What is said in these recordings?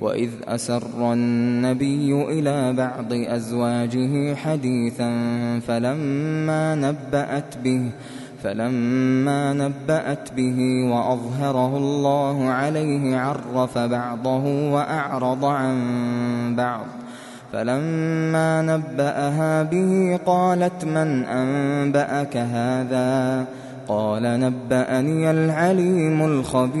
وإذ أسر النبي إلى بعض أزواجه حديثا فلما نبأت به فلما نبأت به وأظهره الله عليه عرف بعضه وأعرض عن بعض. فلما نبأها به قالت من أنبأك هذا؟ قال نبأني العليم الخبير.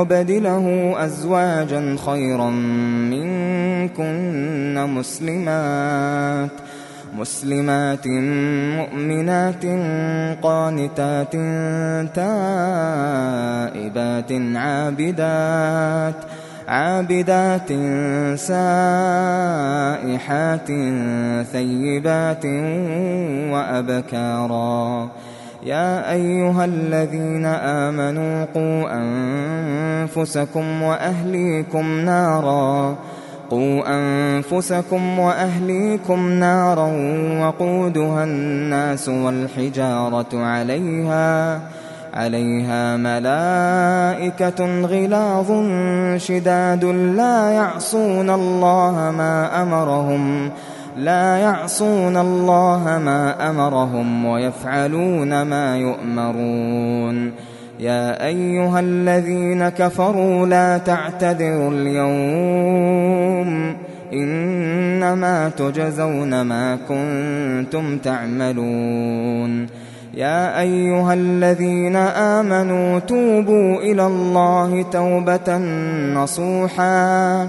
يبدله أزواجا خيرا منكن مسلمات مسلمات مؤمنات قانتات تائبات عابدات عابدات سائحات ثيبات وأبكارا. يا أيها الذين آمنوا قوا أنفسكم وأهليكم نارا. قوا أنفسكم وأهليكم نارا وقودها الناس والحجارة عليها عليها ملائكة غلاظ شداد لا يعصون الله ما أمرهم. لا يعصون الله ما أمرهم ويفعلون ما يؤمرون. يا أيها الذين كفروا لا تعتذروا اليوم إنما تجزون ما كنتم تعملون. يا أيها الذين آمنوا توبوا إلى الله توبة نصوحا.